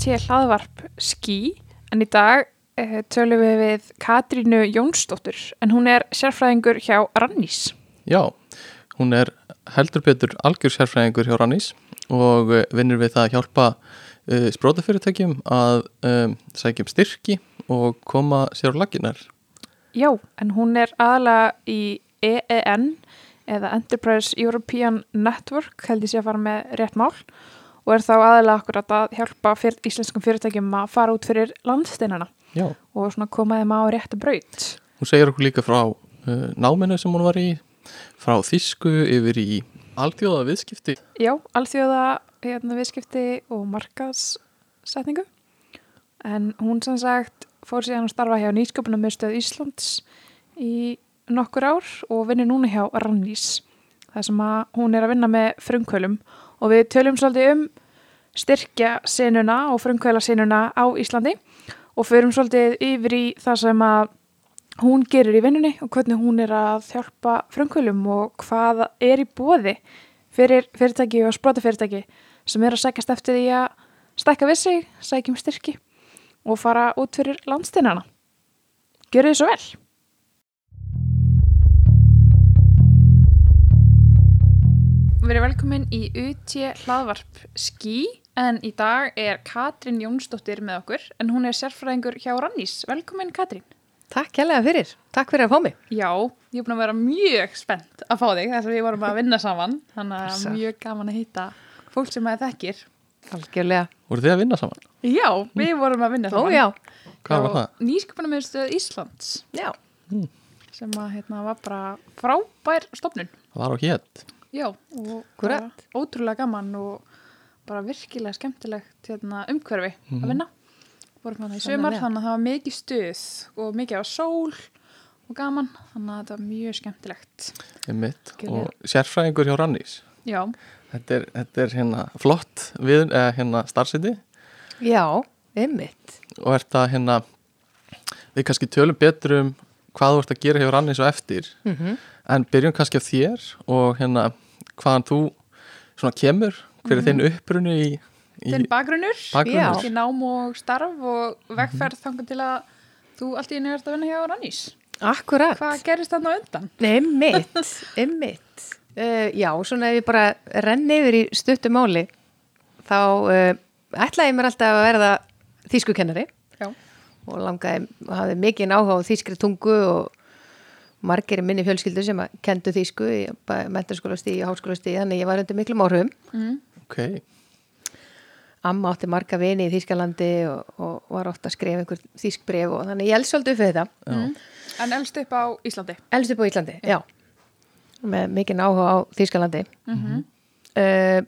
UT hlaðvarp Ski en í dag uh, tölum við við Katrínu Jónsdóttur en hún er sérfræðingur hjá Rannís. Já, hún er heldur betur algjör sérfræðingur hjá Rannís og eh, vinnur við það að hjálpa uh, sprótafyrirtækjum að um, sækjum styrki og koma sér á laginar. Já, en hún er aðalega í EEN eða Enterprise European Network held ég sé að fara með rétt mál og er þá aðalega akkurat að hjálpa fyr, íslenskum fyrirtækjum að fara út fyrir landsteinana Já, og koma þeim á réttu braut. hún segir okkur líka frá uh, náminu sem hún var í, frá þýsku yfir í alþjóða viðskipti. Já, alþjóða hérna, viðskipti og markaðssetningu en hún sem sagt fór síðan að starfa hjá nýsköpunum með stöð Íslands í nokkur ár og vinnur núna hjá Rannís þar sem að hún er að vinna með frumkvölum og við tölum svolítið um styrkja sinuna og frumkvöla sinuna á Íslandi og förum svolítið yfir í það sem að hún gerir í vinnunni og hvernig hún er að hjálpa frumkvölum og hvað er í bóði fyrir fyrirtæki og sprótafyrirtæki sem er að sækjast eftir því að stækka við sig, sækjum styrki og fara út fyrir landstinnana. Gjör þið svo vel! Verið velkomin í UT hlaðvarp Ski en í dag er Katrín Jónsdóttir með okkur en hún er sérfræðingur hjá Rannís. Velkomin Katrín! Takk kjærlega fyrir, takk fyrir að fá mig. Já, ég er búin að vera mjög spennt að fá þig þess að við vorum að vinna saman þannig að mjög gaman að hitta fólk sem að þekkir. Algjörlega. Voru þið að vinna saman? Já, við vorum að vinna Ó saman. já, Hvað var það? Nýsköpunarmiðstöð Íslands já. sem að hérna var bara frábær stofnun. Það var á hétt. Já, og ótrúlega gaman og bara virkilega skemmtilegt hérna, umhverfi Mhm. að vinna. Vorum hérna í sumar þannig að það var mikið stuð og mikið á sól og gaman þannig að þetta var mjög skemmtilegt. Gjörðu. Og sérfræðingur hjá Rannís. Já, Þetta er, þetta er hérna flott við, eh, hérna starfsiti Já, ymmit. og er það hérna við kannski tölum betur um hvað þú ert að gera hjá Rannís og eftir Mm en byrjum kannski á þér og hérna hvaðan þú svona kemur hver er þinn upprunu í, í þinn bakgrunnur, bakgrunnur ekki nám og starf og vegferð þangar til að þú allt í einu ert að vinna hjá Rannís. Akkurat. Hvað gerist þarna undan? Ymmit, ymmit. Uh, já, svona ef ég bara renni yfir í stuttu máli, þá uh, ætlaði ég mér alltaf að verða þýskukennari Já. og langaði, hafði mikið áhuga á þýskri tungu og margir minni fjölskyldu sem að kendu þýsku í mentarskólastíði og háskólastíði, þannig ég var undir miklum áhrifum. Mm. ok, Amma átti marga vini í Þýskalandi og, og var ofta að skrifa einhver þýsk bref og þannig ég elst svolítið upp við þetta. Mm. En elst upp á Íslandi. Elst upp á Íslandi, já. Með mikinn áhuga á Þýskalandi. Mm -hmm. Uh,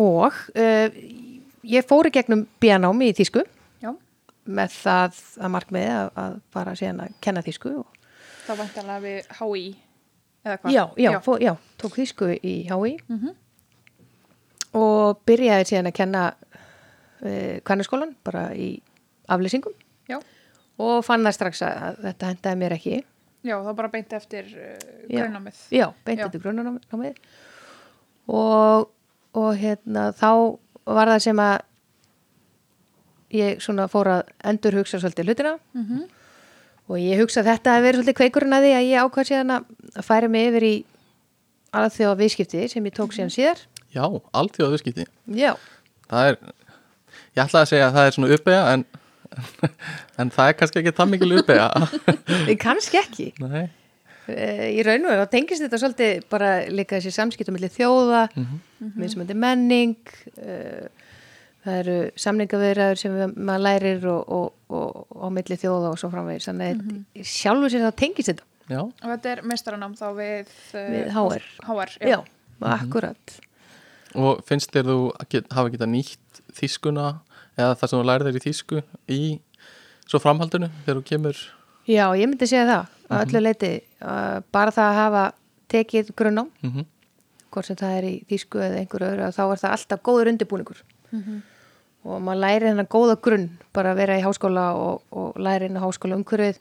og uh, ég fór í gegnum bíanámi í Þýsku Já, með það að markmiði að, að fara síðan að kenna Þýsku. Og, það vantarlega við HÍ eða hvað? já, já, fó, já, tók Þýsku í HÍ Mm -hmm. og byrjaði síðan að kenna uh, kvennaskólan bara í aflýsingum. Já. og fann það strax að, þetta hendaði mér ekki Já, það bara beint eftir uh, Já. grunnamið. já, beint Já. eftir grunnanámið og, og hérna þá var það sem að ég svona fór að endur hugsa svolítið hlutina Mm -hmm. Og ég hugsa að þetta að vera svolítið kveikurinn að því að ég ákvað síðan að færa mig yfir í alþjóða viðskipti sem ég tók síðan síðar. Já, alþjóða viðskipti já, það er, ég ætlaði að segja að það er svona uppega en, en það er kannski ekki það mikil uppega kannski ekki. Nei, Eh, í raun og þá tengist þetta svolítið bara líka þessi samskiptum millir þjóða Mhm. mismöndi menning uh, það eru samningavirðar sem við- maður lærir og, og, og, og á milli þjóða og svo framvegis. Þannig að mm sjálfur sér þá tengist þetta. Já, Og þetta er meistaranám þá við... Uh, Við HR. HR, já, akkurat. Og finnst þér þú að get, hafa geta nýtt þýskuna eða það sem þú lærið þér í þýsku í svo framhaldinu þegar þú kemur? Já, ég myndi segja það. Að öllu leiti bara það að hafa tekið grunnám mm hvort sem það er í þýsku eða einhverju öðru þá er það alltaf góður undirbúningur og maður læri hennar góða grunn bara að vera í háskóla og, og læri hennar háskóla umhverfið.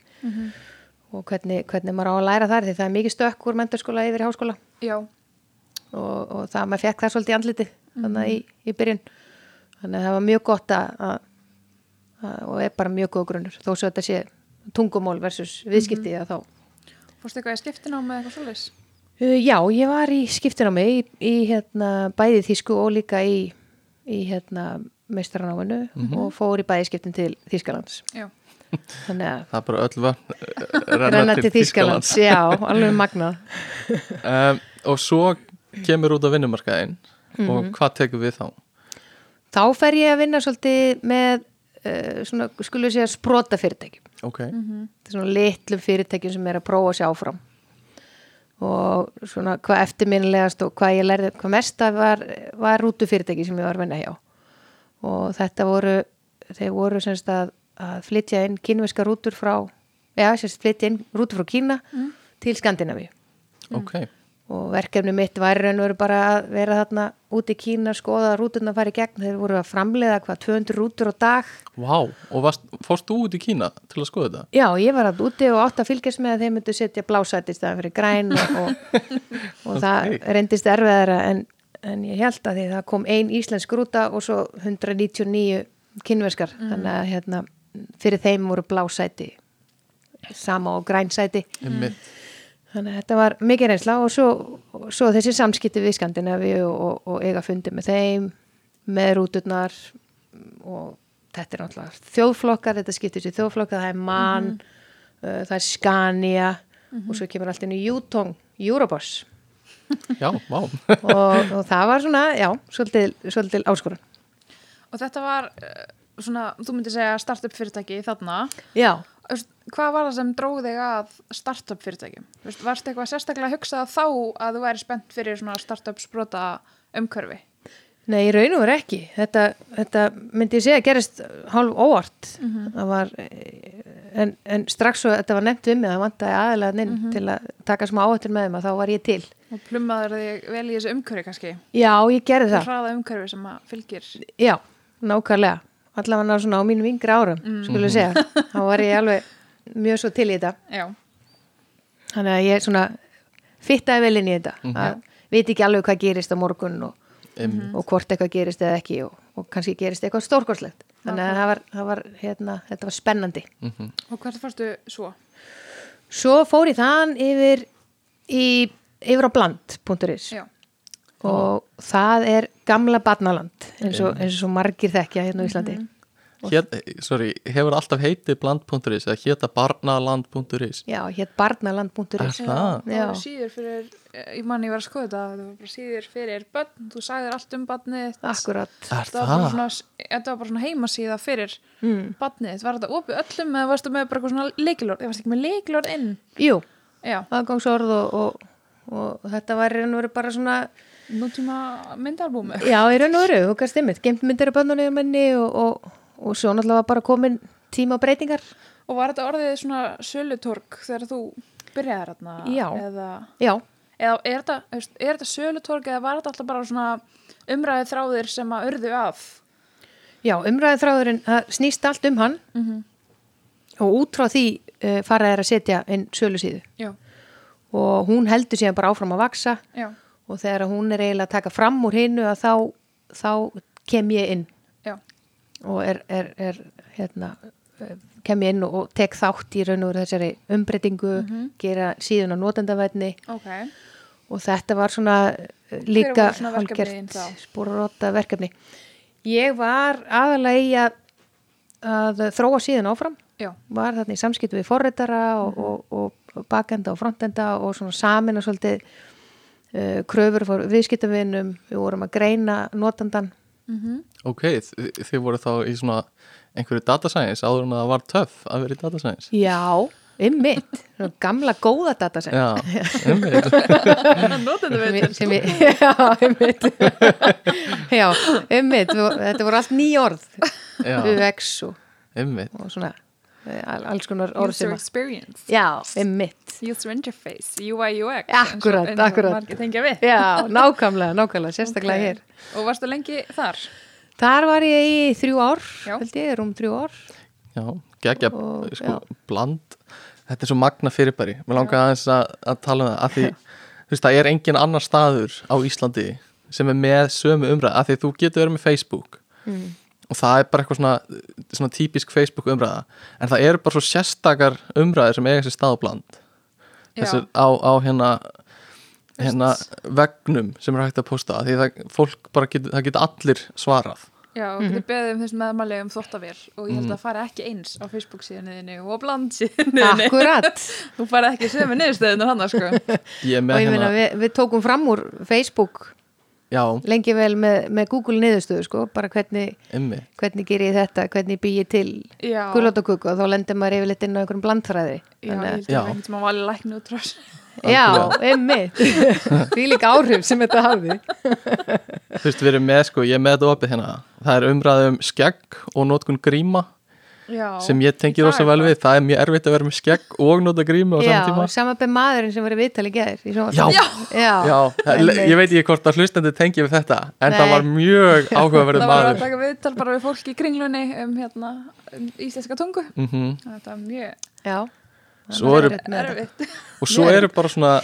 Og hvernig, hvernig maður á að læra þar því það er mikið stökk úr menturskóla yfir háskóla. Og, og það maður fekk það svolítið í andliti þannig í, í byrjun. Þannig að það var mjög gott að, að, að og er bara mjög góð grunnur þó svo þetta sé tungumól versus viðskipti að þá. Fórstu eitthvað í skiptin á með eitthvað svoleiðis? Uh, Já, ég var í skiptinámi í, í hérna, bæði þýsku og líka í, í hérna, meistaranáinu og fór í bæði skiptin til Þýskalands. Já. Þannig að það er bara öll vötn eh, renna til Þýskalands. Já, alveg magnað. um, og svo kemur út á vinnumarkaðinn og hvað tekur við þá? Þá fer ég að vinna svolítið með uh, svona, skulum við segja, sprota fyrirtækjum. ok, Þetta er svona litlum fyrirtækjum sem er að prófa að sjá áfram. Og svona hvað eftirminnilegast og hvað ég lærði, hvað mesta var, var rútu fyrirtæki sem ég var að vinna hjá. Og þetta voru, þeir voru semst að, að flytja inn kínveska rútur frá, já, semst flytja inn rútur frá Kína til Skandinavíu. ok Og verkefni mitt var raun og veru bara að vera þarna út í Kína, skoða rúturna að fara í gegn. Þeir voru að framleiða hvað 200 rútur á dag. Vá, og varst, fórst þú út í Kína til að skoða þetta? Já, ég var að úti og átt að fylgjast með að þeir myndu setja blásætt í staðan fyrir græn og, og, og það Ok. reyndist erfiðara en, en ég held að því það kom ein íslensk rúta og svo 199 kynverskar þannig að hérna, fyrir þeim voru blásæti sama og grænsæti Mm. þannig að þetta var mikið reynsla og svo, svo þessi samskipti við Skandinavi og, og, og eiga fundi með þeim með rúturnar og þetta er náttúrulega þjóðflokkar, þetta skiptir sér þjóðflokkar, það er MAN, uh, það er Scania og svo kemur allt inn í Jutong, Eurobus Já, vá og, og það var svona, já, svolítil, svolítil áskorun. Og þetta var uh, svona, þú myndir segja startup fyrirtæki þarna. Já, Hvað var það sem dróð þig að startup fyrirtækjum? Varst eitthvað sérstaklega að hugsa þá að þú væri spennt fyrir svona startup sprota umhverfi? nei, í raun og veru ekki. Þetta, þetta myndi ég segja gerist hálf óvart. Það var, eh, en, en strax svo þetta var nefnt um mig, það vantaði aðalega inn til að taka smá áhættur með þeim að þá var ég til. Og plummaður þig vel í þessu umhverfi kannski? Já, ég gerði Það það. hraða umhverfi sem að fylgir. Já, nákvæmlega. Allavega svona á mínum yngri árum, mm. skulle segja. Þá var ég alveg mjög svo til í þetta. Já. Þannig að ég svona fittaði vel inn í þetta. Að veit ekki alveg hvað gerist á morgun og, um, og hvort eitthvað gerist eða ekki og, og kannski gerist eitthvað stórkorslegt. Þannig að það var, það var, hérna, þetta var spennandi. Og hvert fórstu svo? Svo fór ég þann yfir í, yfir á bland.is Já. og það er gamla barnaland eins og, eins og margir þekkja hérna á Íslandi. hét, Sorry, hefur alltaf heitið bland.is eða héta barnaland.is Já, hér barnaland.is. Síður fyrir, eh, ég manni ég var að skoða þetta, það var bara síður fyrir börn, þú sagðir allt um barnið. Akkurat. Það var þetta var bara svona heimasíða fyrir Mm. barnið. Var þetta opið öllum eða varstu með bara eitthvað svona leikilord? Ég varst ekki með leikilord inn. Jú, Já, aðgangsorð og, og, og þetta var í raun og veru bara svona nútíma myndalbúmi. Já, í raun og veru, þú kannst ymmit, gemt myndir af bönnunni menni og, og, og svo náttúrulega var bara komin tíma á breytingar. Og var þetta orðið svona sölutorg þegar þú byrjaði þarna? Já. Eða, Já, eða er þetta, þetta sölutorg eða var þetta alltaf bara svona umræðið þráðir sem að urðu af? já, umræðið þráðurinn, snýst allt um hann Mm og út frá því uh, farað er að setja inn sölusíðu Já, og hún heldur síðan bara áfram að vaksa já, og þegar hún er eiginlega að taka fram úr hinnu að þá, þá kem ég inn. Já. og er, er, er hérna, kem ég inn og, tek þátt í raun og þessari umbreytingu, gera síðan á notendavætni Ok, og þetta var svona eh, líka þá? spóraróta verkefni ég var aðalega í að, að þróa síðan áfram. Já, var þarna í samskiptu við forritara og, Mhm. og, og bakenda og frontenda og svona samin og svolítið uh, kröfur fór viðskiptavinum. Við vorum að greina notandan Ok, þi- þið voru þá í svona einhverju data science áður en að það var töff að vera í data science? Já, ymmit, gamla góða datasend Já, einmitt. Notendu sem, ég- ég, já, ymmit já, ymmit þetta voru allt ný orð. Já, UX og, einmitt. og svona alls konar orð User sem að experience. Já, ymmit User interface, UI, UX Akkúrat, eins og, akkúrat. eins og margir tengja við. Já, nákvæmlega, nákvæmlega, sérstaklega Ok. hér. Og varstu lengi þar? þar var ég í þrjú ár held ég, rúm þrjú ár. Já, geggja, sko, já. bland. Þetta er svo magna fyrirbæri. Mér langar aðeins að, að tala um það að því, þú veist, það er engin annar staður á Íslandi sem er með sömu umræð að því þú getur verið með Facebook. Mm. Og það er bara eitthvað svona, svona típisk Facebook umræða. En það eru bara svo sérstakar umræðir sem eiga sér stað á bland. Þessi á, á hérna hérna vegnum sem er hægt að posta. Því það, fólk bara getur, það getur allir svarað. Já, og Mhm. getur beðið um þessum meðmæli um þóttavél og ég held Mhm. að það fari ekki eins á Facebook síðanniðinni og bland síðanniðinni Akkurat. Þú fari ekki sömu niðurstöðunar hann sko. Ég er og ég meina hérna, við, við tókum fram úr Facebook já, lengi vel með, með Google niðurstöðu sko, bara hvernig, hvernig ger ég þetta hvernig bý ég til Já, gulótaköku og þá lendir maður yfirleitt inn á einhverjum blandfræði. Já, ég held Já. að einhvern sem að vali lækni út frá já, emmi því líka áhrif sem þetta hafði. Þú veist, við erum með sko, ég er með þetta opið hérna. Það er umræði um skegg og notkun gríma Já, sem ég tengi rosa vel við. Það er mjög erfitt að vera með skegg og nota grímu á já, saman tíma. saman með maðurinn sem var í viðtali gæðir Já. já, Já, það- einmitt. ég veit ekki hvort að hlustandi tengi við þetta en Nei. það var mjög áhugaverðið Það var að maður. taka viðtal bara við fólk í kringlunni um, hérna, um íslenska tungu. Mm Þetta er mjög já. Svo eru- Erfitt erfitt. Og svo eru bara svona,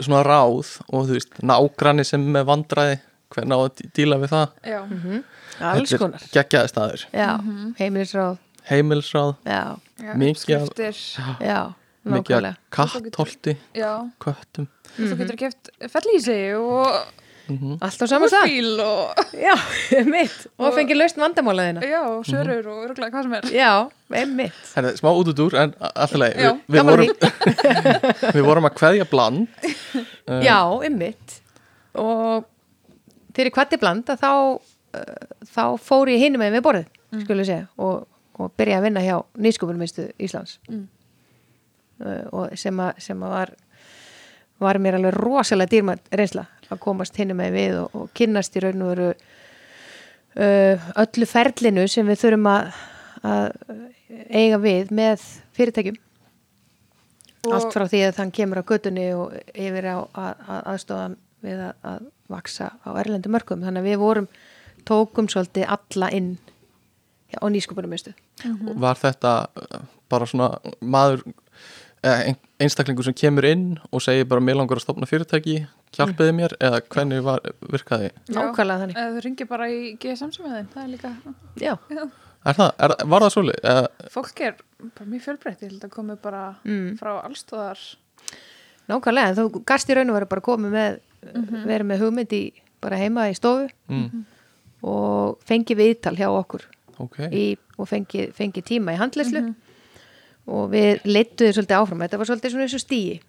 svona ráð og þú veist, nágranni sem er með vandræði hvernig á að dí- díla við það. Já, Mhm. alls Þetta er konar. geggjaði staður, já, Mhm. heimilisráð já. Mikið mikið kattholti Já, köttum. Og þú getur keft fellísi og mm allt á saman stað. Og já, mitt og fengið laust vandamálaðina já, sörur og örgulega hvað sem er. Já, einmitt. Herri, smá út út úr en alltaf leið við, við, vorum, við vorum að kveðja bland. Uh, já, einmitt. Og þegar ég kvatti bland að þá uh, þá fór ég hinum með við borðið Mm. og, og byrja að vinna hjá nýskupunmistu Íslands. Mm. uh, og sem að, sem að var var mér alveg rosalega dýrmætt reynsla að komast hinum með við og, og kynnast í raun og veru uh, öllu ferlinu sem við þurfum að, að eiga við með fyrirtækjum. Allt frá því að þann kemur á göttunni og yfir á að, að aðstofa við að, að vaksa á erlendu mörgum þannig að við vorum tókum svolítið alla inn á nýskupunumistu var þetta uh, bara svona maður eða ein- einstaklingur sem kemur inn og segir bara mér langar að stopna fyrirtæki hjálpiði mér eða hvernig var, virkaði? Nákvæmlega þannig. Eða þú ringir bara í GSM sem þinn, það er líka já, er það, er, var það svolítið? Eða, fólk er bara mjög fjölbreytt, ég held að komi bara Mm. frá allstóðar nákvæmlega en þú gast í raun og veru bara komið með verið með hugmynd í bara heima í stofu mm, og fengið viðtal hjá okkur ok, í, og fengið fengi tíma í handlislu og við leittuðum svolítið áfram. Þetta var svolítið svona eins og stíi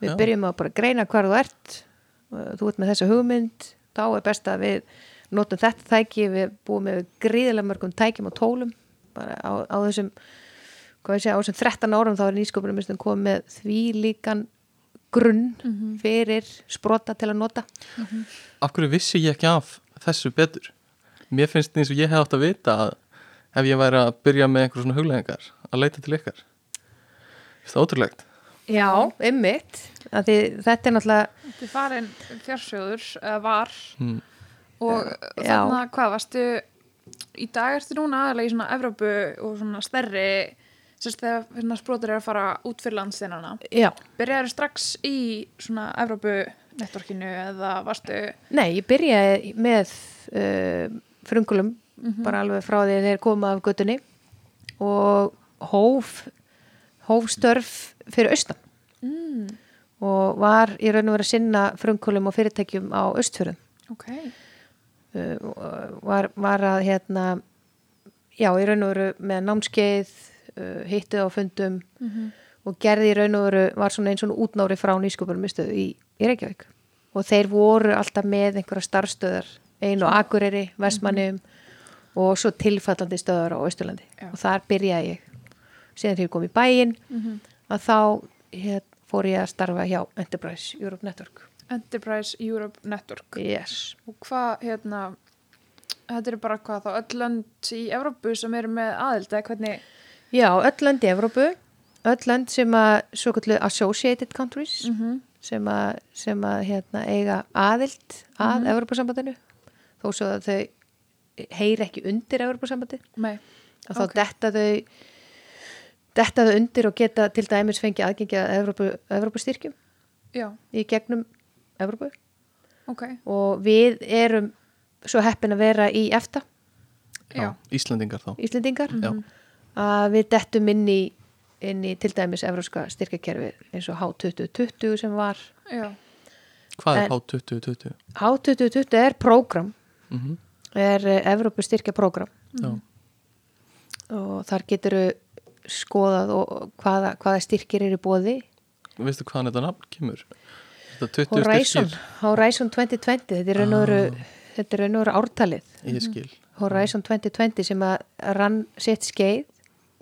við Já. byrjum að bara greina hvar þú ert. Þú ert með þessa hugmynd. Þá er best að við notum þetta tæki. Við búum með gríðilega mörgum tækjum og tólum. Bara á, á þessum hvað ég segja, á þessum 13 árum þá er nýsköpunum komið með því líkan grunn fyrir sprota til að nota. Af hverju vissi ég ekki af þessu betur mér finnst eins og ég hef átt að vita að ef ég væri að byrja með einhver svona hugleðingar að leita til ykkar. Það er ótrúlegt? Já, einmitt. Að því þetta er náttúrulega Þetta er farin fjársjóður, eða var. Mm. og Já. þarna, hvað, varstu í dag ertu núna aðalega í svona Evrópu og svona stærri sérst þegar hérna, sprótur er að fara út fyrir landsteinana. Já, byrjaður strax í svona Evrópu networkinu eða varstu Nei, ég byrjaði með uh, frungulum bara alveg frá því að þeir koma af göttunni og hóf hóf störf fyrir austan. Mm, og var í raun og verið að sinna frungulum og fyrirtækjum á austfjörðum. Ok, uh, var, var að hérna já, í raun og veru með námskeið uh, hittið á fundum og gerði í raun og veru var svona einn svona útnári frá nýsköpunum í, í Reykjavík. Og þeir voru alltaf með einhverja starfstöðar einu á Akureyri, Vestmannum og svo tilfallandi stöðar á Austurlandi. Já. og þar byrjaði ég. Síðan þegar ég kom í bæinn að þá hér, fór ég að starfa hjá Enterprise Europe Network. Enterprise Europe Network. Yes. og hvað, hérna þetta eru bara hvað þá öll lönd í Evrópu sem eru með aðild eða hvernig? Já, öll lönd í Evrópu. Öll lönd sem að svo kallu associated countries mm sem að, sem að hérna, eiga aðild að mm Evrópusambandinu þó svo að þau heyri ekki undir Evrópusambandi Nei, og þá Ok. detta þau detta þau undir og geta til dæmis fengi aðgengi að Evrópu, Evrópustyrkjum já, í gegnum Evrópu. Ok. Og við erum svo heppin að vera í EFTA. Já. Íslendingar þá. Íslendingar. Já. að við dettum inn í, inn í til dæmis evróska styrkakerfi eins og H2020 sem var. Já, Hvað er En- H2020? H2020 er prógram Mm er Evrópu styrkja prógram Já, og þar getur skoðað og hvaða, hvaða styrkir eru bóði veistu hvaðan þetta nafn kemur? Þetta 20 Horizon, Horizon 2020 þetta er raun og veru þetta er raun og veru ártalið. Ég skil. Horizon 2020 sem að rann sitt skeið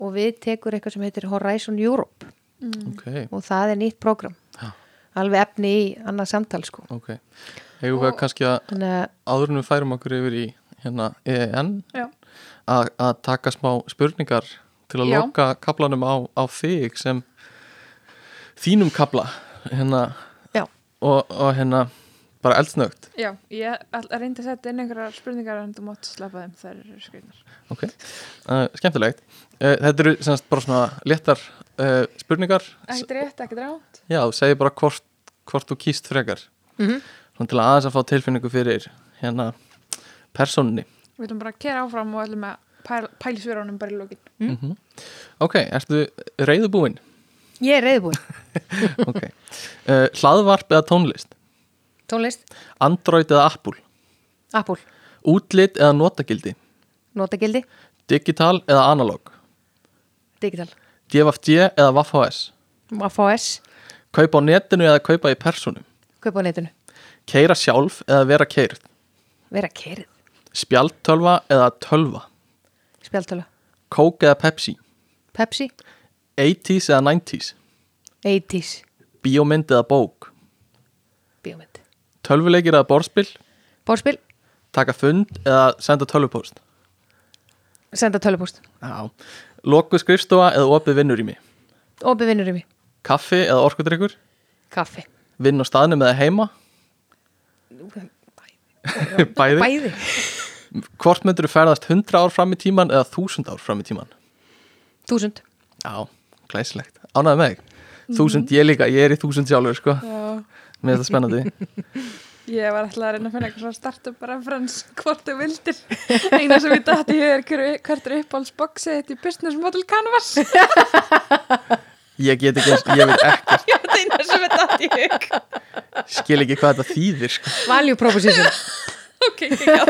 og við tekur eitthvað sem heitir Horizon Europe. Ok, og það er nýtt prógram Já. alveg efni í annað samtal sko. Ok Hefur við kannski að þannig að áður en við færum okkur yfir í hérna EN já, að, taka smá spurningar til að Já. loka kaplanum á, á þig sem þínum kapla hérna og, og hérna bara eldsnögt já, ég reyndi að setja inn einhverjar spurningar en þú mátt sleppa þeim, þær eru skrifnar. ok, uh, skemmtilegt uh, þetta eru semst bara svona léttar uh, spurningar Ekkert rétt, ekkert ránt. já, segi bara hvort, hvort þú kýst frekar Mhm. Svona til að aðeins að fá tilfinningu fyrir hérna persónunni. Við ætlum bara að kera áfram og ætlum að pæl, pæli svörunum bara í lokin. mm. Ok, ertu reyðubúinn ég er reyðbúin ok, uh, hlaðvarp eða tónlist? Tónlist, Android eða Apple? Apple, Útlit eða notagildi? Notagildi. Digital eða analog? Digital, DFD eða WaffHS FOS Kaupa á netinu eða kaupa í personu kaupa á netinu, Keira sjálf eða vera keirt vera kerið Spjaldtölva eða tölva? Spjaltöla, Coke eða Pepsi? Pepsi. 80s eða 90s 80s, Bíómynd eða bók? Bíómynd. Tölvuleikir eða borðspil? Bórspil, Taka fund eða senda tölvupóst senda tölupúst Já. Loku skrifstofa eða opið vinnurými? Opið vinnur í mig, Kaffi eða orkudrykkur? Kaffi. Vinn á staðnum eða heima Bæði bæði, Hvort myndur þú ferðast 100 ár fram í tíman eða 1000 ár fram í tíman? þúsund Já, glæsilegt. Ánæði með þig. Þúsund, ég líka, ég er í þúsund sjálfur, sko. Já, Mér er þetta spennandi. ég var alltaf að reyna að finna eitthvað svona startup reference hvort þú vildir. Eina sem ég dætti hér er hver- hvert er uppáhaldsboxið þitt í Business Model Canvas. Ég get ekki, eins- ég veit ekki, Já, þetta er eina sem ég dætti í hug. skil ekki hvað þetta þýðir, sko. value proposition Ok, ekki gæt.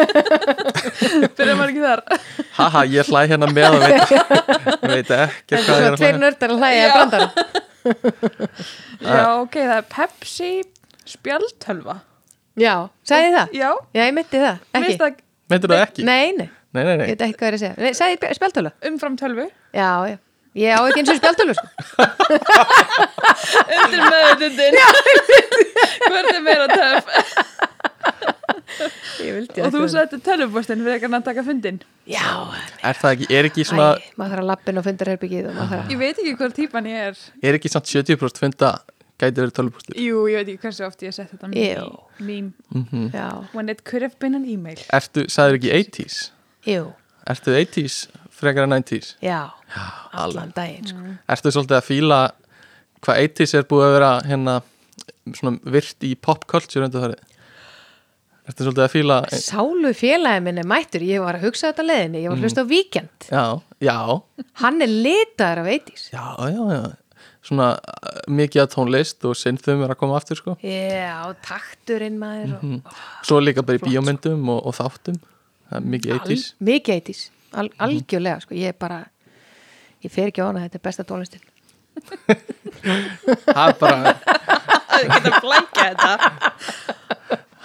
Byrjum maður ekki þar. Haha, ég hlæ hérna með og veit, veit ekki þetta er hvað ég svona er að tveir hlæja. nördar að hlæja Já. að brandara Já, ok, það er Pepsi spjaldtölva. já, sagði það, Já, já ég myndi það ekki, finnst það Meintur það ekki? nei, nei, Nei, nei, ég nei. veit ekki hvað er að segja nei, sagði spjaltöla, umfram tölvu. já, já ég á ekki eins og spjaltölu sko. Undir meðutundin. Hvert er meira töf? ég vildi Og þú setti tölvupostinn fyrir að taka fundin. já, Er það ekki, er ekki svona, Æ, maður þarf að lappin og fundarherbyggið Ég veit ekki hver típan ég er. er ekki samt 70% funda gæti verið tölvupústir? Jú, ég veit ekki hversu oft ég hef sett þetta meme. Mm já, When it could have been an email. Ertu, sagður ekki 80s? jú, Ertu 80s frekar en 90s? já alveg. allan daginn sko. Ertu svolítið að fíla hvað 80s er búið að vera hérna svona virt í pop culture undir þarri? Ertu svolítið að fíla sálu félagi minn er mættur. Ég var að hugsa þetta leiðinni, ég var að hlusta á Víkend Já, já, hann er litaður af 80s já, já, já. Svona uh, mikið að tónlist og synþum er að koma aftur sko. Já, takturinn maður og, Svo líka bara í bíómyndum og, og þáttum. Það er mikið 80s Al, mikið 80s, Al, algjörlega sko. ég er bara, ég fer ekki á hana þetta er besta tónlistin Það er bara, Það geta blækja þetta.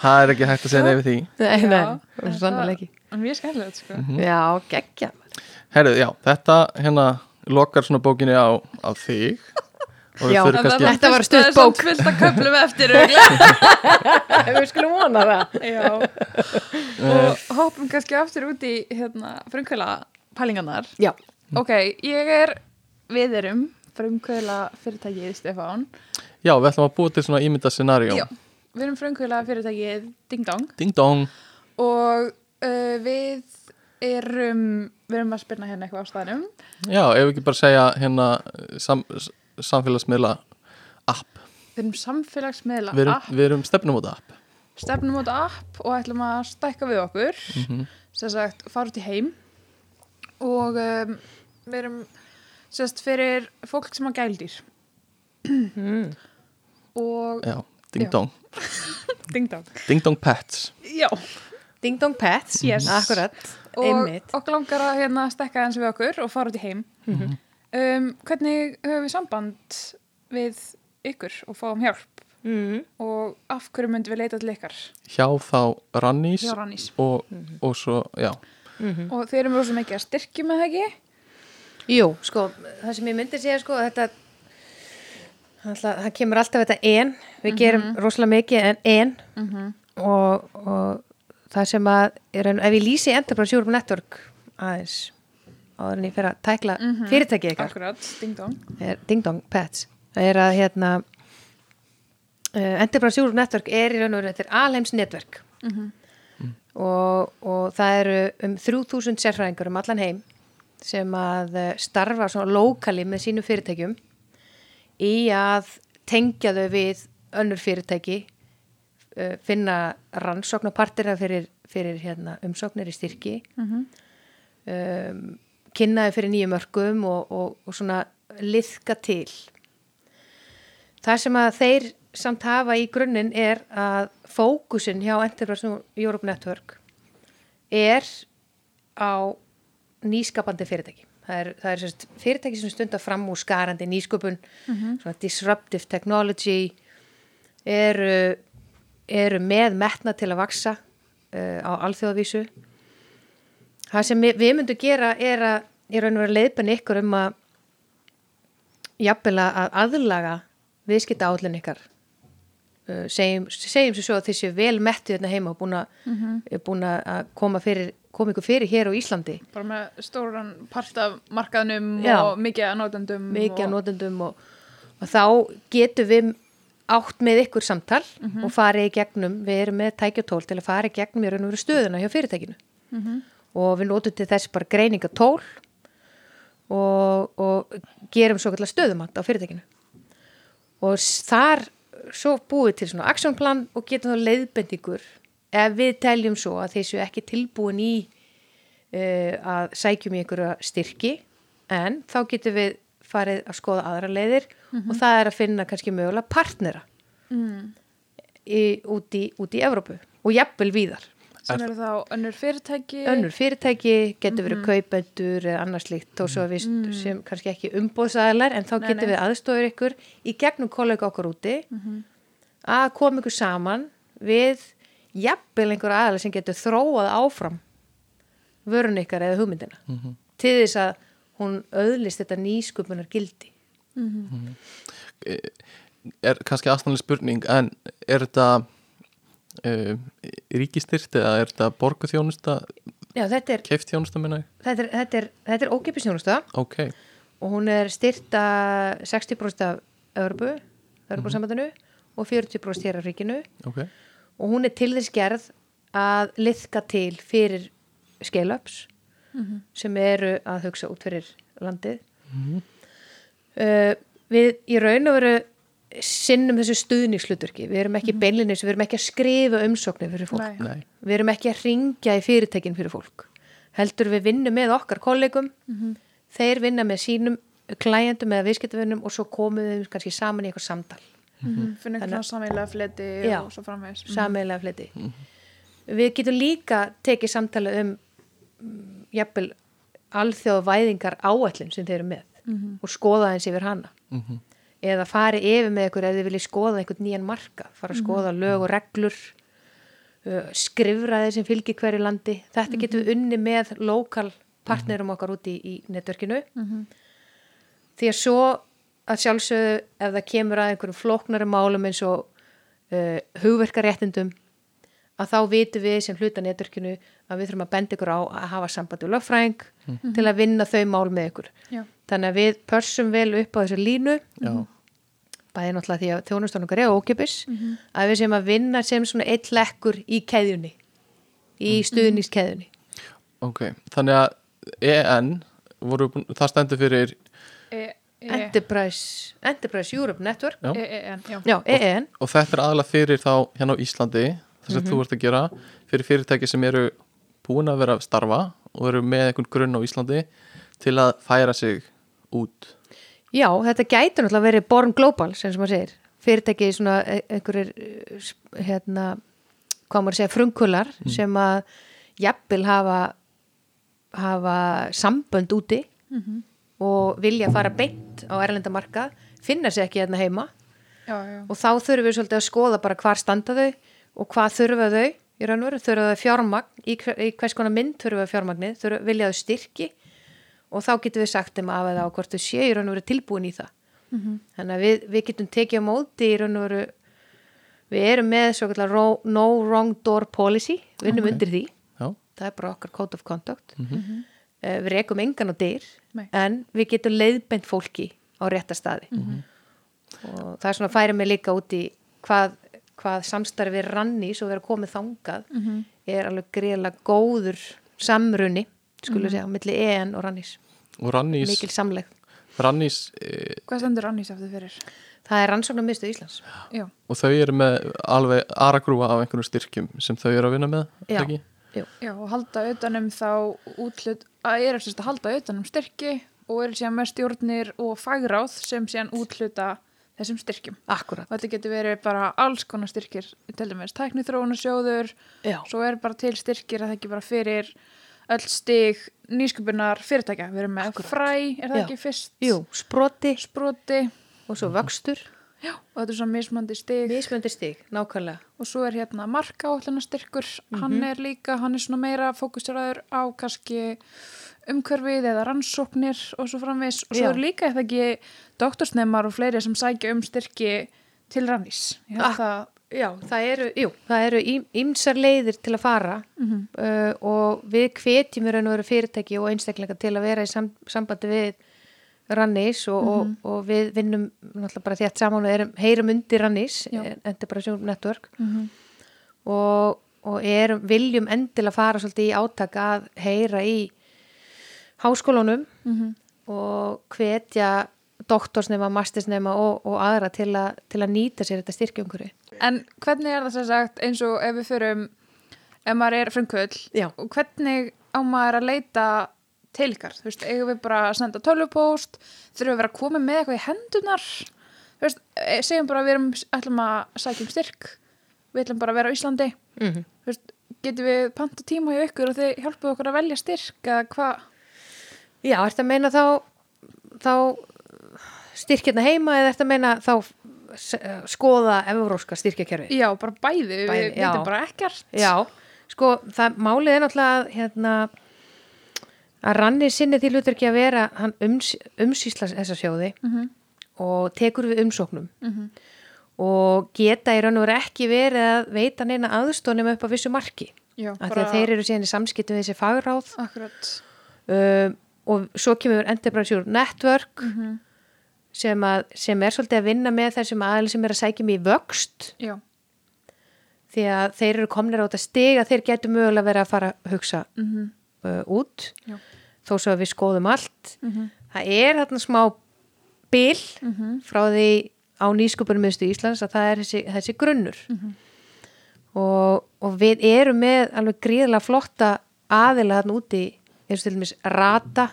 það er ekki hægt að segja nefið því nei, nei, sannlega ekki En mjög skemmtilegt, sko. Mhm. já, geggja Herðu, já, þetta hérna lokar svona bókinni á, á þig Já, Þetta var stutt Það er bók. samt fullt að köflum eftir við skulum vona það Já. Og hoppum kannski aftur út í hérna, frumkvæla pælingarnar. já, Ok, ég er, við erum frumkvæla fyrirtækið Stefán. Já, við ætlum að búa til svona ímynda scenarió Já. Við erum frumkvæla fyrirtækið Ding Dong Ding dong og uh, við erum, við erum að spyrna hérna eitthvað á staðnum. Já, ef við ekki bara segja hérna sam, samfélagsmiðla app. Við erum samfélagsmiðla Við erum, app, við erum stefnum út app. Stefnum út app og ætlum að stækka við okkur. Mhm. Sem sagt, fara út í heim. Og um, við erum sérst fyrir fólk sem á gældýr mm. og Já, ding dong. Ding dong. Ding dong pets. Já, Ding Dong Pets, Yes. akkurat. Og einmitt. okkur langar að hérna stekka eins við okkur og fara út í heim. Mhm. Um, hvernig höfum við samband við ykkur og fáum hjálp? Mm. og af hverju myndum við leita til ykkar? Hjá þá Rannís hjá Rannís. og, Mhm. og svo, já. Og þeir eru mjög svo mikið að styrkjum með það ekki? Jú, sko, það sem ég myndi segja sko, þetta það, það kemur alltaf þetta en. Við gerum rosalega mikið en en. Og, og það sem að er, en, ef ég lýsi Enterprise Europe Network aðeins áður en ég fer að tækla fyrirtækið ykkar. Akkurat, ding dong. Er Ding Dong Pets. Það er að hérna uh, Enterprise Europe Network er í raun og veru þetta er alheims netverk. Og, og það eru um 3000 sérfræðingar um allan heim sem að eh, starfa svona lokali með sínu fyrirtækjum í að tengja þau við önnur fyrirtæki uh, finna rannsóknapartina fyrir, fyrir hérna, umsóknir í styrki. Um, kynna þau fyrir nýjum mörgum og, og, og svona liðka til það sem að þeir samt hafa í grunninn er að fókusin hjá Enterprise Europe Network er á nýskapandi fyrirtæki. Það er, það er fyrirtæki sem stundar fram úr skarandi nýsköpun, svona disruptive technology, eru, eru með metna til að vaksa uh, á alþjóðavísu. Það sem við, við myndum gera er að, ég raun og vera leiðbenni ykkur um að jafnvel að aðlaga viðskipta állin ykkar. Uh, segjum, segjum sér svo að þessi vel mettu hérna heima og búin að, mm að koma, fyrir, koma ykkur fyrir hér á Íslandi. Bara með stóran part af markaðnum Já. og mikið að notendum mikið að og, notendum og, og þá getum við átt með ykkur samtal og farið í gegnum, við erum með tækjatól til að fara í gegnum í raun og veru stöðuna hjá fyrirtækinu og við notum til þess bara greiningatól og, og gerum svo kallar stöðumat á fyrirtækinu. Og þar svo búið til svona actionplan og getum þá leiðbendingur ef við teljum svo að þessu ekki tilbúin í uh, að sækjum í einhverja styrki. En þá getum við farið að skoða aðra leiðir og það er að finna kannski mögulega partnera mm, í, út, í, út í Evrópu og jafnvel víðar. Sem eru þá önnur fyrirtæki. Önnur fyrirtæki getur verið kaupendur eða annars líkt þó svo að við sem kannski ekki umbóðsæðlar en þá Nei, getum nei. við aðstofur ykkur í gegnum kollega okkar úti að koma ykkur saman við jafnvel einhver aðalega sem getur þróað áfram vörun ykkar eða hugmyndina. Til þess að hún öðlist þetta nýsköpunar gildi. er kannski aðstæðanlega spurning en er þetta uh, ríkistyrt eða er þetta borguþjónusta, Já, þetta er, keftþjónusta minna þetta er, þetta er, þetta er ókipisjónusta ok, og hún er styrta 60% af Örbu, Örbusambandinu og 40% hér af ríkinu. Ok. Og hún er til þess gerð að liðka til fyrir scale-ups sem eru að hugsa út fyrir landið. Uh, við í raun og veru sinnum þessu stuðningslutverki við erum ekki beinlinis, við erum ekki að skrifa umsóknir fyrir fólk. Nei. Við erum ekki að ringja í fyrirtækin fyrir fólk. Heldur við vinnum með okkar kollegum. Þeir vinna með sínum klæjendum eða viðskiptavinnum og svo komum við kannski saman í eitthvað samtal. Mm, finna eitthvað svona sameiginlega fleti Já. og svo framvegis. Sameiginlega fleti. Við getum líka tekið samtala um mm, jafnvel alþjóðvæðingar áætlun sem þeir eru með og skoða eins yfir hana. Mhm. Eða fari yfir með ykkur ef þið viljið skoða einhvern nýjan marka fara að skoða lög og reglur uh, skrifræði sem fylgir hverju landi. Þetta getum við unni með lokal partnerum okkar út í, í netverkinu því að svo að sjálfsögðu ef það kemur að einhverjum flóknari málum eins og uh, hugverkaréttindum að þá vitum við sem hluta netverkinu að við þurfum að benda ykkur á að hafa samband við lögfræðing til að vinna þau mál með ykkur. Já. þannig að við pörsum vel upp á þessu línu. Já, bæði náttúrulega því að þjónustónungar er ókipis að við sem að vinna sem svona eitt lekkur í keðjunni í stuðningskeðjunni. Ok þannig að EN voru, það stendur fyrir e, e, Enterprise, Enterprise Europe Network. Já. e, e, en, já. já, EEN og þetta er aðalega fyrir þá hérna á Íslandi þess að þú ert að gera fyrir fyrirtæki sem eru búin að vera að starfa og eru með einhvern grunn á Íslandi til að færa sig út Já, þetta gæti náttúrulega verið Born Global sem sem maður segir, fyrirtæki svona e- einhverjir sp- hérna, hvað maður segja, frumkullar sem að jafnvel hafa hafa sambönd úti og vilja fara beint á erlenda markað, finna sér ekki hérna heima. Já, já. og þá þurfum við svolítið að skoða bara hvar standa þau og hvað þurfa þau í raun og veru, þurfa þau fjármagn í, hver- í hvers konar mynd þurfa þau fjármagnið, þurfa, vilja þau styrki og þá getum við sagt um af eða á hvort þau séu í raun og veru tilbúin í það. Þannig að við, við getum tekið á móti í raun og veru við erum með svo kallar no wrong door policy, við erum undir því. Já, það er bara okkar code of conduct. Mm við rekum engan á dyr Nei. en við getum leiðbent fólki á rétta staði. Og það er svona að færa mig líka út í hvað, hvað samstarfi rannís og vera komið þangað. Er alveg greiðlega góður samruni skulle segja, á milli EN og rannís. og Rannís, mikil samleg Rannís e, Hvað stendur Annís aftur fyrir? það er rannsóknar miðstu Íslands Já, og þau eru með alveg aragrúa af einhverjum styrkjum sem þau eru að vinna með Já. ekki? já, og halda utanum þá útlut, að er að halda utanum styrki og eru síðan með stjórnir og fagráð sem síðan útluta þessum styrkjum. akkurat, Og þetta getur verið bara alls konar styrkir, til dæmis tæknithróunasjóður, já, svo er bara til styrkir að það ekki bara fyrir öll stig nýsköpunar fyrirtækja. Við erum með fræ, er það Já. ekki fyrst? jú, sproti Sproti og svo vöxtur já. og þetta er svona mismandi stig. mismöndi stig, nákvæmlega og svo er hérna marka áallunastyrkur hann er líka, hann er svona meira fókuseraður á kannski umhverfið eða rannsóknir og svo framvis og svo Já. er líka eða ekki doktorsnemar og fleiri sem sækja um styrki til rannís það, Já, það eru, jú, það eru ýmsar leiðir til að fara uh, og við hvetjum í raun og veru fyrirtæki og einstaklinga til að vera í sam, sambandi við Rannís og, og, og við vinnum náttúrulega bara þétt saman og erum, heyrum undir Rannís, Já. Enterprise Network. Og, og erum, viljum endilega fara svolítið í átak að heyra í háskólunum og hvetja doktorsnema, mastersnema og, og aðra til, a, til að nýta sér þetta styrkjumkuri. en hvernig er það sem sagt eins og ef við förum ef maður er frumkvöld og hvernig á maður að leita til ykkar, þú veist, eigum við bara að senda tölvupóst, þurfum við að vera að koma með eitthvað í hendunar þú veist, eh, segjum bara að við erum, ætlum að sækja um styrk, við ætlum bara að vera á Íslandi, Mm -hmm. þú veist, getum við panta tíma hjá ykkur og þið hjálpuðu okkur að velja styrk eða hvað, Já, ertu að meina þá, þá styrkjarna heima eða að meina þá eh, skoða evróska styrkjakerfi? já, bara bæði, Bæði, við veitum bara ekkert Já, sko, það málið er náttúrulega hérna, að ranni sinni því hlutur ekki að vera hann ums, umsýsla þessa sjóði Mhm. og tekur við umsóknum Mhm. og geta í raun og veru ekki verið að veita neina aðstónum upp á vissu marki já, af því að þeir eru síðan í samskiptum við þessi fagráð um, og svo kemur Enterprise Network Mhm. Sem, að, sem er svolítið að vinna með þessum aðeins sem er að sækja mig í vöxt. Já, því að þeir eru komnir á þetta stig að þeir getur mögulega verið að fara að hugsa mhm, uh, út. Já. Þó svo að við skoðum allt. Mhm, það er þarna smá bil mhm, frá því á nýsköpunum miðstu Íslands að það er þessi, þessi grunnur. Mhm. og, og við erum með alveg gríðlega flotta aðila þarna úti. Eins og til dæmis Rata.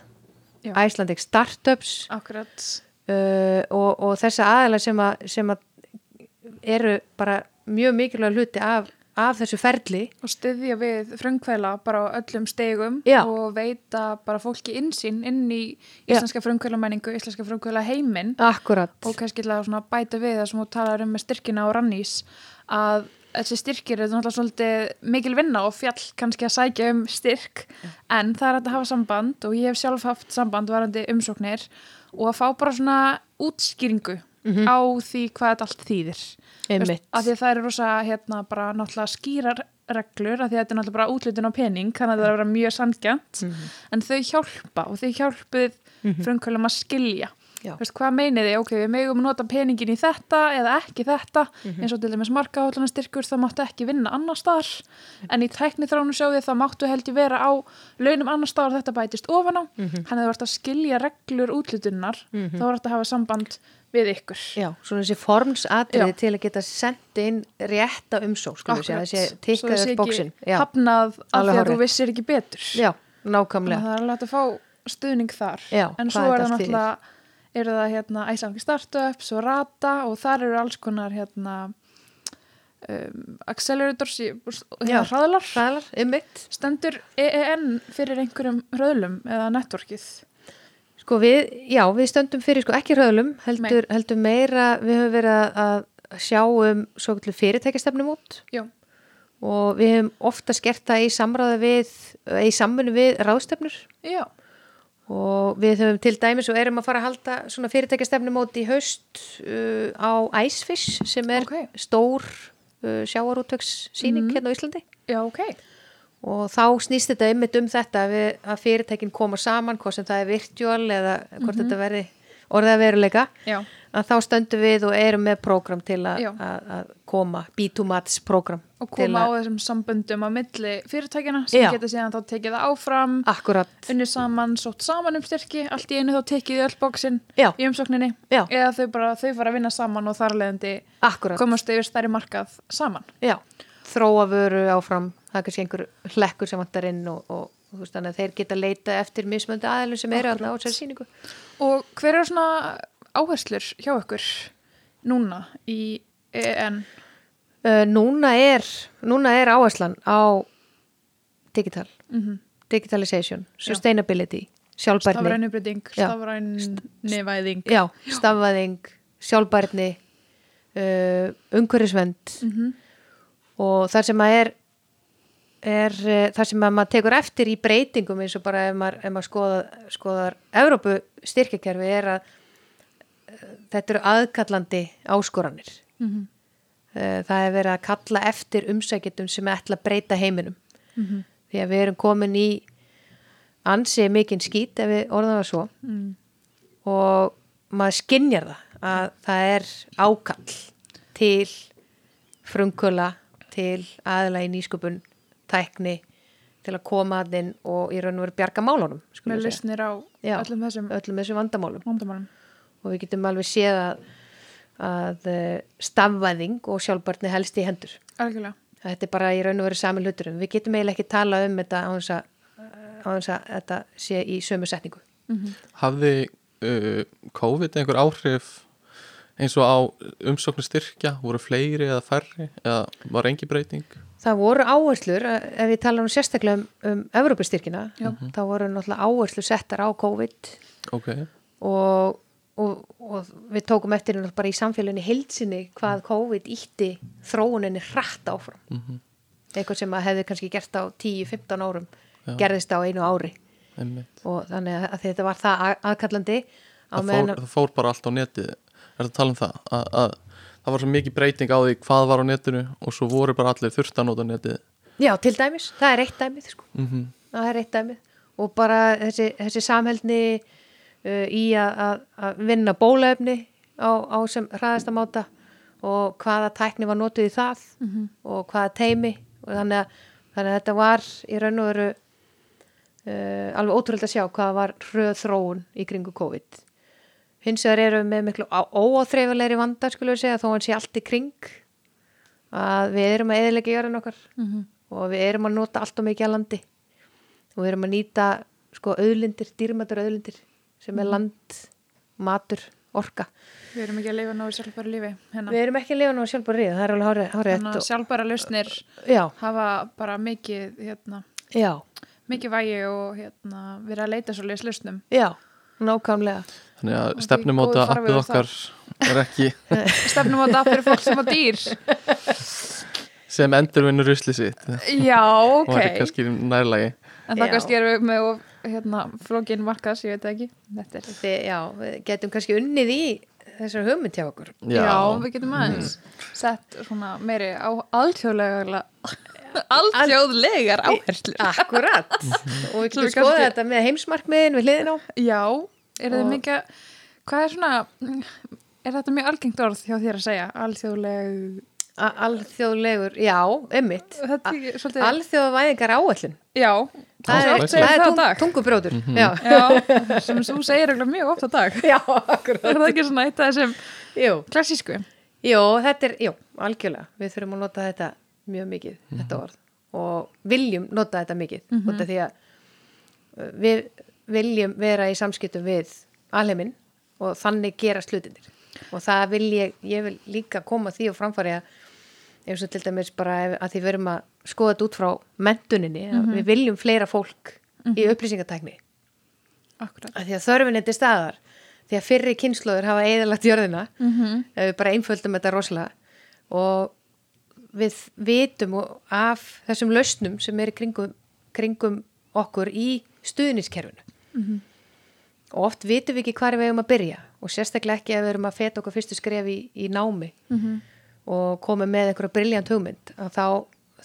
Icelandic Startups. Akkurat uh, og, og þessa aðila sem að, sem að eru bara mjög mikilvæg hluti af, af þessu ferli. Og styðja við frumkvæla bara á öllum stegum Já. og veita bara fólki insýn inn í íslenska frumkvæla menningu, íslenska frumkvæla heiminn Akkurat. Og kannski bæta við það sem þú talar um með styrkina og rannís að þessi styrkir eru náttúrulega svolítið mikil vinna og fjall kannski að sækja um styrk en það er að hafa samband og ég hef sjálf haft samband varandi umsóknir og að fá bara svona útskýringu á því hvað þetta allt þýðir. Einmitt. að því að það eru rosa hérna bara náttúrulega skýrar reglur að því að þetta er náttúrulega bara útlutin á pening þannig að það er að vera mjög sangjant en þau hjálpa og þau hjálpuð frumkvölum að skilja Veist, hvað meinið þið, ok, við megum nota peningin í þetta eða ekki þetta. Eins og til dæmis markaállunastyrkur þá máttu ekki vinna annar staðar. En í tækni þránu sjóði þá máttu held ég vera á launum annar staðar þetta bætist ofan á. Mhm. hann hefur vart að skilja reglur útlutunnar þá var þetta að hafa samband við ykkur. Já, svona þessi formsatriði til að geta sendt inn rétta umsók, skulum við þessi sé tikkaður ekki bóksin. Já, hafnað af því að þú vissir ekki betur. Já, Þannig að nákvæmlega. það er alveg að fá stuðning þar. Já, en svo er það náttúrulega eru það hérna Icelandic Startups og Rata og þar eru alls konar hérna um, accelerators hérna hraðlar. stendur EEN fyrir einhverjum hröðlum eða networkið? Sko við, já, við stöndum fyrir sko ekki hröðlum, heldur, heldur meira, við höfum verið að- sjá um svo kallu fyrirtækjastefnum út Já, og við höfum ofta skert það í samráði við, í samfunni við ráðstefnur. Já, og við höfum til dæmis og erum að fara að halda svona fyrirtækjastefnum út í haust uh, á Icefish sem er Ok. stór uh, sjáarútvökssýning hérna á Íslandi. Já, ok. Og þá snýst þetta einmitt um þetta við, að fyrirtækin koma saman hvort sem það er virtual eða hvort þetta verði orðið að veruleika Já, að þá stöndum við og erum með prógram til að, koma B2Mats prógram og koma á að, þessum samböndum á milli fyrirtækjana sem Já. geta síðan þá tekið það áfram akkurat. unni saman, sótt saman um styrki allt í einu þá tekið öll bóksin Já. í umsókninni. Já. eða þau bara, þau fara að vinna saman og þar leðandi komast yfir stærri markað saman. Já, þróa vöru áfram. Það er kannski einhver hlekkur sem vantar inn og, og, og veist þeir geta leita eftir mismöndi aðlum sem eru þarna á þessari sýningu. Og hver er svona áherslur hjá ykkur núna í EN uh, núna er núna er áherslan á digital, mm digitalization sustainability, sjálfbærni. Stafræn uppbytting, Já. stafræn nevæðing já, stafvæðing, sjálfbærni uh, umhverfisvend Mhm. og þar sem að er er uh, þar sem að maður tekur eftir í breytingum eins og bara ef maður, ef maður skoða, skoðar Evrópu styrkjakerfi er að þetta eru aðkallandi áskoranir. Mhm. uh, það er verið að kalla eftir umsækjendum sem ætla að breyta heiminum Mhm. því að við erum komin í ansi mikinn skít ef við orðum það svo Mm. og maður skinnjar það að það er ákall til frumkvöla til aðla í nýsköpun tækni til að koma að inn og í raun og veru bjarga málunum með lausnir á Já. öllum þessum öllum þessum vandamálum vandamálum og við getum alveg séð að, að eh, stafvæðing og sjálfbarni helst í hendur. Algjörlega. Þetta er bara í raun og veru sami hluturum við getum eiginlega ekki tala um þetta á þess að, þess að þetta sé í sömu setningu. Hafði uh, COVID einhver áhrif eins og á umsóknir styrkja, voru fleiri eða færri? Eða var engi breyting? Það voru áherslur, eh, ef við tala um sérstaklega um, um Evrópustyrkina, Já. þá voru náttúrulega áherslur settar á COVID Ok, og, og, og við tókum eftir hérna bara í samfélaginu heilsinni hvað COVID ítti þróuninni hratt áfram. Mhm. Eitthvað sem að hefði kannski gert á 10-15 árum, Já. gerðist á einu ári. Einmitt. Og þannig að, þetta var það að- aðkallandi á það fór, það fór bara allt á netið. Er það að tala um það? Að, að það var svo mikið breyting á því hvað var á netinu og svo voru bara allir þurft að nota netið. Já, til dæmis, það er eitt dæmið sko. mm það er eitt dæmið. Og bara þessi, þessi samheldni uh, í að, að, vinna bólefni á, á sem hraðasta máta og hvaða tækni var notuð í það og hvaða teimi og þannig að, þannig að þetta var í raun og veru uh, alveg ótrúlega að sjá hvaða var hröð þróun í kringu COVID. Hins vegar erum við með miklu óáþreifulegri vanda skulum við segja þó hann sé allt í kring að við erum að eðilega jörðin okkar Mhm. og við erum að nota allt og mikið að landi. Og við erum að nýta sko auðlindir, dýrmætur auðlindir sem er land, matur, orka. við erum ekki að lifa nógu sjálfbæra lífi hérna. Við erum ekki að lifa nú sjálf bara ríða, það er alveg hárið. þannig að sjálfbæra lausnir Já, hafa bara mikið hérna, já, mikið vægi og hérna, verið að leita svo leis lausnum. Já, nákvæmlega. þannig að stefnumóta appið okkar er ekki stefnum á þetta fyrir fólk sem á dýr. Sem endurvinnur rusli sitt. Já, og ok. er kannski nærlægi en það kannski erum við með hérna, flókin markas, ég veit það ekki. Þetta er Við, já, við getum kannski unnið í þessar hugmynd hjá okkur. Já, við getum aðeins sett svona meiri á alþjóðlega alþjóðlegar áherslur. Akkurat. og við getum við skoða kannski- þetta með heimsmarkmiðin við hliðin á. Já, er Og- mikið Hvað er svona, er þetta mjög algengt orð hjá þér að segja? Alþjóðleg, A- Alþjóðlegur, já, emmitt þetta er svolítið, Alþjóðavæðingar áallin já, Það er, það er tung, dag. tungubrjótur. Já, Já, sem þú segir mjög oft á dag. já, Er það ekki svona eitt af þessum klassísku? jú, þetta er, jú, algjörlega. Við þurfum að nota þetta mjög mikið þetta orð. Og viljum nota þetta mikið mm -hmm. því að uh, við viljum vera í samskiptum við alheiminn og þannig gera slutinir og það vil ég, ég vil líka koma því og framfæri að eins og til dæmis bara að því við erum að skoða þetta út frá mentuninni, að við viljum fleira fólk í upplýsingatækni. Akkurat. að því að þörfin er til staðar. Því að fyrri kynnslóður hafa eðalagt jörðina. Ef við bara einföldum þetta rosalega. Og við vitum af þessum lausnum sem er kringum, kringum okkur í stuðniskerfinu og oft vitum við ekki hvar við eigum að byrja. Og sérstaklega ekki ef við erum að feta okkur fyrstu skref í, í námi. Og koma með einhverja briljant hugmynd að þá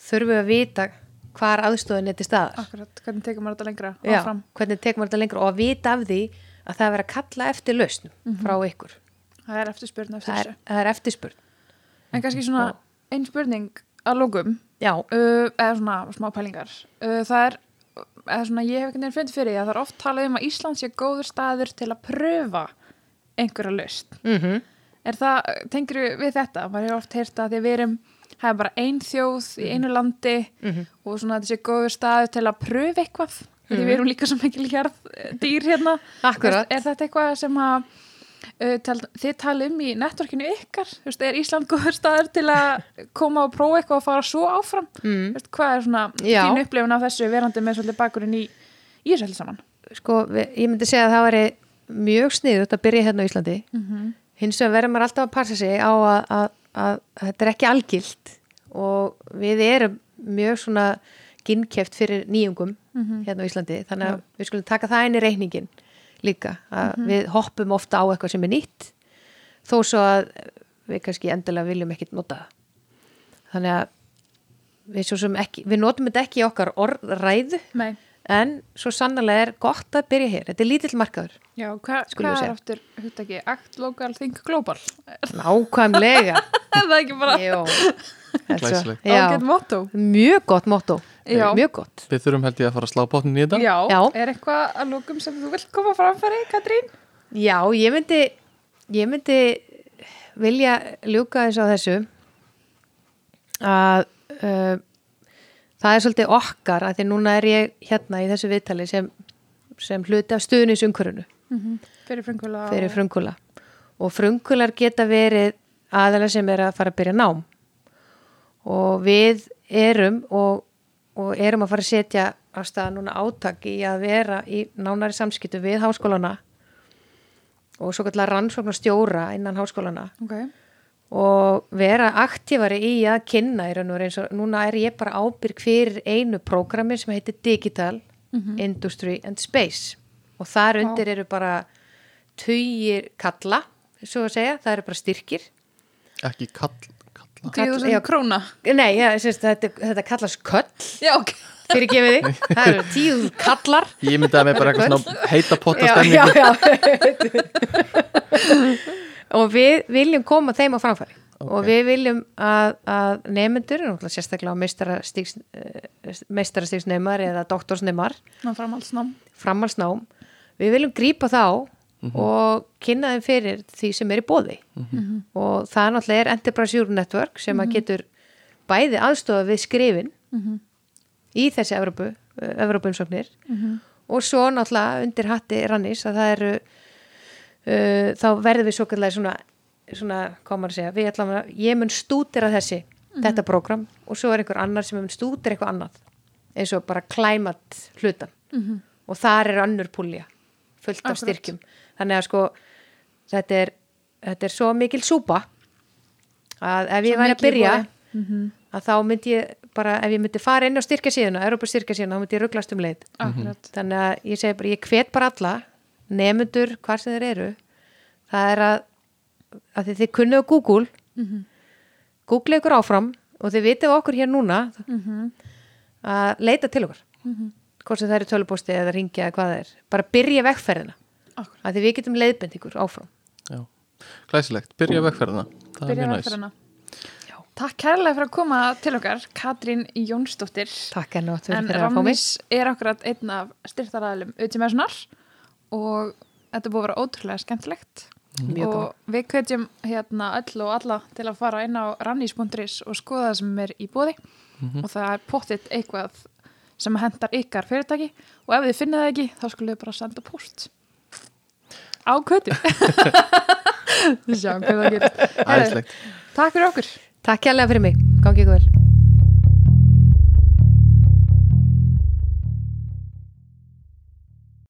þurfum við að vita hvar aðstofin er til staðar Akkurat, hvernig tekur maður þetta lengra Já, hvernig tekum við þetta lengur og að vita af því að það er að kalla eftir lausnum frá ykkur. Það er eftirspurn eftir Það er, það er eftirspurn. En kannski svona einn spurning að lókum, uh, eða svona smá pælingar. Uh, það er, eða svona ég hef ekki nefnir fundið fyrir því að það er oft talað um að Ísland sé góður staður til að pröfa einhverja laust. mm Er það, tengir við þetta? Maður hefur oft heyrt að því við erum, það er bara ein þjóð í einu landi og svona sé góður staður til að pröfa eitthvað. Því við erum líka svo mikil hérð dýr hérna. Akkurat. Er þetta eitthvað sem að uh, tal, þið tala um í networkinu ykkar? Þú Veist, er Ísland góður staður til að koma og prófa eitthvað og fara svo áfram? Mm. Veist, hvað er svona Já. þín upplifun af þessu verandi með svolítið bakurinn í, í þessu heldur saman? sko, við, ég myndi segja að það væri mjög sniðut að byrja hérna á Íslandi. Mm Hins vegar verður maður alltaf að passa sig á að, að, að, að þetta er ekki algilt og við erum mjög svona ginnkeft fyrir nýjungum hérna á Íslandi. Þannig að við skulum taka það inn í reikningin líka. Að við hoppum ofta á eitthvað sem er nýtt þó svo að við kannski endilega viljum ekkit nota það. Þannig að við, ekki, við notum þetta ekki í okkar orðræðu Nei. En svo sannlega er gott að byrja hér. Þetta er lítill markaður. Já, hva, hvað er aftur, hugtaki, act local, think global? Nákvæmlega. Er það ekki bara Glæsilegt. Mjög gott motto. Já. Mjög gott. Við þurfum held ég að fara að slá botnin í þetta Já, Já. er eitthvað að lókum sem þú vilt koma framfæri, Katrín? Já, ég myndi, ég myndi vilja ljúka þess á þessu að uh, það er svolítið okkar að því núna er ég hérna í þessu viðtali sem, sem hluti af stuðnisumkörunu Fyrir frumkvöla fyrir frungula og frungular geta verið aðalega sem er að fara að byrja nám. Og við erum og, og erum að fara að setja á stað núna átak í að vera í nánari samskiptu við háskólana og svo kallar rannsóknar stjóra innan háskólana Ok, og vera aktífari í að kynna í raun og eins og núna er ég bara ábyrg fyrir einu prógrami sem heitir Digital Industry and Space. Og þar undir eru bara tugir kalla, svo að segja, það eru bara styrkir. Ekki kall, kalla? Kall- já. króna. Nei, já, sérst, þetta, þetta kallast köll, Já, ok. Fyrir gefið þig, það eru tíu kallar. Ég myndi að með bara eitthvað svona heita potta Já, já, já. og við viljum koma þeim á framfæri. Og við viljum að, að nefnendur, sérstaklega meistarastíksneimar eða doktorsneimar, Ná framhaldsnám. framhalsnám við viljum grípa þá og kynna þeim fyrir því sem er í bóði og það náttúrulega er Enterprise Europe Network sem að getur bæði aðstofa við skrifin í þessi Evrópu, Evrópunsóknir og svo náttúrulega undir hatti rannis að það eru uh, þá verðum við svo kallega svona, svona maður að segja, við ætlum að ég mun stúdira þessi, þetta prógram og svo er einhver annar sem mun stúdira eitthvað annað eins og bara klæmat hlutan og þar er önnur púlja fullt af Akkurat. styrkjum. Þannig að sko þetta er, þetta er svo mikil súpa að ef ég Svo væri að byrja boði. að þá myndi ég bara, ef ég myndi fara inn á styrkja síðuna, Európa styrkja síðuna, þá myndi ég rugglast um leið. Akkurat. Þannig að ég segi bara, ég hvet bara alla nefnendur, hvar sem þeir eru það er að, að þið, þið kunnuðu Google Google ykkur áfram og þið vitið okkur hér núna að leita til okkur hvort sem það eru tölupósti eða ringja eða hvað það er. Bara byrja vegferðina. Akkurat. að því við getum leiðbend ykkur áfram. Glæsilegt, byrja vegferðina. Það er byrja mjög næs. vegferðina. Takk kærlega fyrir að koma til okkar Katrín Jónsdóttir. Takk en fyrir að fá mig. Ramnís er akkurat einn af styrtaræðilum auðvitað og þetta búið að vera ótrúlega skemmtilegt. Mjög gaman. og við kveitjum hérna öll og alla til að fara inn á rannís.is og skoða það sem er í bóði og það er pottitt eitthvað sem hendar ykkar fyrirtæki. Og ef þið finnið það ekki þá skulle þið bara senda post á kvötum við sjáum hvað það gerir. Takk fyrir okkur. Takk hérlega fyrir mig, gangi ykkur vel